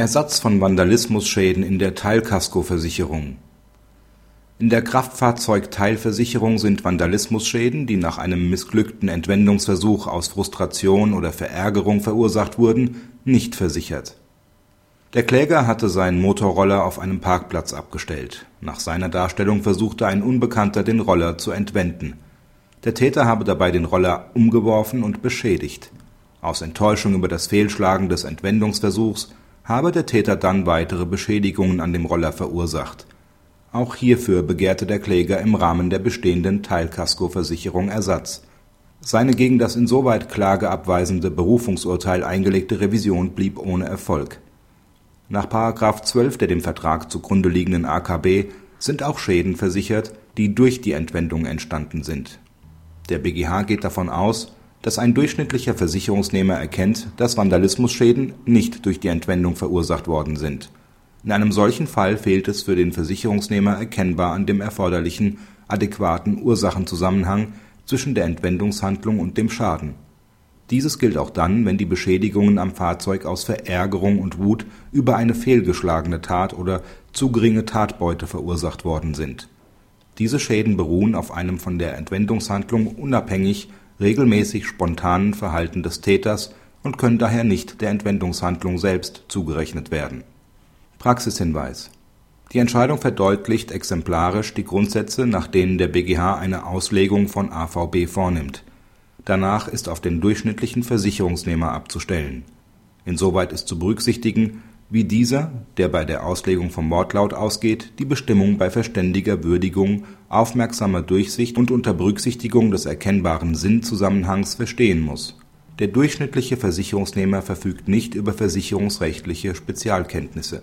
Ersatz von Vandalismusschäden in der Teilkaskoversicherung In der Kraftfahrzeugteilversicherung sind Vandalismusschäden, die nach einem missglückten Entwendungsversuch aus Frustration oder Verärgerung verursacht wurden, nicht versichert. Der Kläger hatte seinen Motorroller auf einem Parkplatz abgestellt. Nach seiner Darstellung versuchte ein Unbekannter den Roller zu entwenden. Der Täter habe dabei den Roller umgeworfen und beschädigt. Aus Enttäuschung über das Fehlschlagen des Entwendungsversuchs habe der Täter dann weitere Beschädigungen an dem Roller verursacht. Auch hierfür begehrte der Kläger im Rahmen der bestehenden Teilkaskoversicherung Ersatz. Seine gegen das insoweit klageabweisende Berufungsurteil eingelegte Revision blieb ohne Erfolg. Nach § 12 der dem Vertrag zugrunde liegenden AKB sind auch Schäden versichert, die durch die Entwendung entstanden sind. Der BGH geht davon aus dass ein durchschnittlicher Versicherungsnehmer erkennt, dass Vandalismusschäden nicht durch die Entwendung verursacht worden sind. In einem solchen Fall fehlt es für den Versicherungsnehmer erkennbar an dem erforderlichen adäquaten Ursachenzusammenhang zwischen der Entwendungshandlung und dem Schaden. Dieses gilt auch dann, wenn die Beschädigungen am Fahrzeug aus Verärgerung und Wut über eine fehlgeschlagene Tat oder zu geringe Tatbeute verursacht worden sind. Diese Schäden beruhen auf einem von der Entwendungshandlung unabhängig regelmäßig spontanen Verhalten des Täters und können daher nicht der Entwendungshandlung selbst zugerechnet werden. Praxishinweis Die Entscheidung verdeutlicht exemplarisch die Grundsätze, nach denen der BGH eine Auslegung von AVB vornimmt. Danach ist auf den durchschnittlichen Versicherungsnehmer abzustellen. Insoweit ist zu berücksichtigen wie dieser, der bei der Auslegung vom Wortlaut ausgeht, die Bestimmung bei verständiger Würdigung, aufmerksamer Durchsicht und unter Berücksichtigung des erkennbaren Sinnzusammenhangs verstehen muss. Der durchschnittliche Versicherungsnehmer verfügt nicht über versicherungsrechtliche Spezialkenntnisse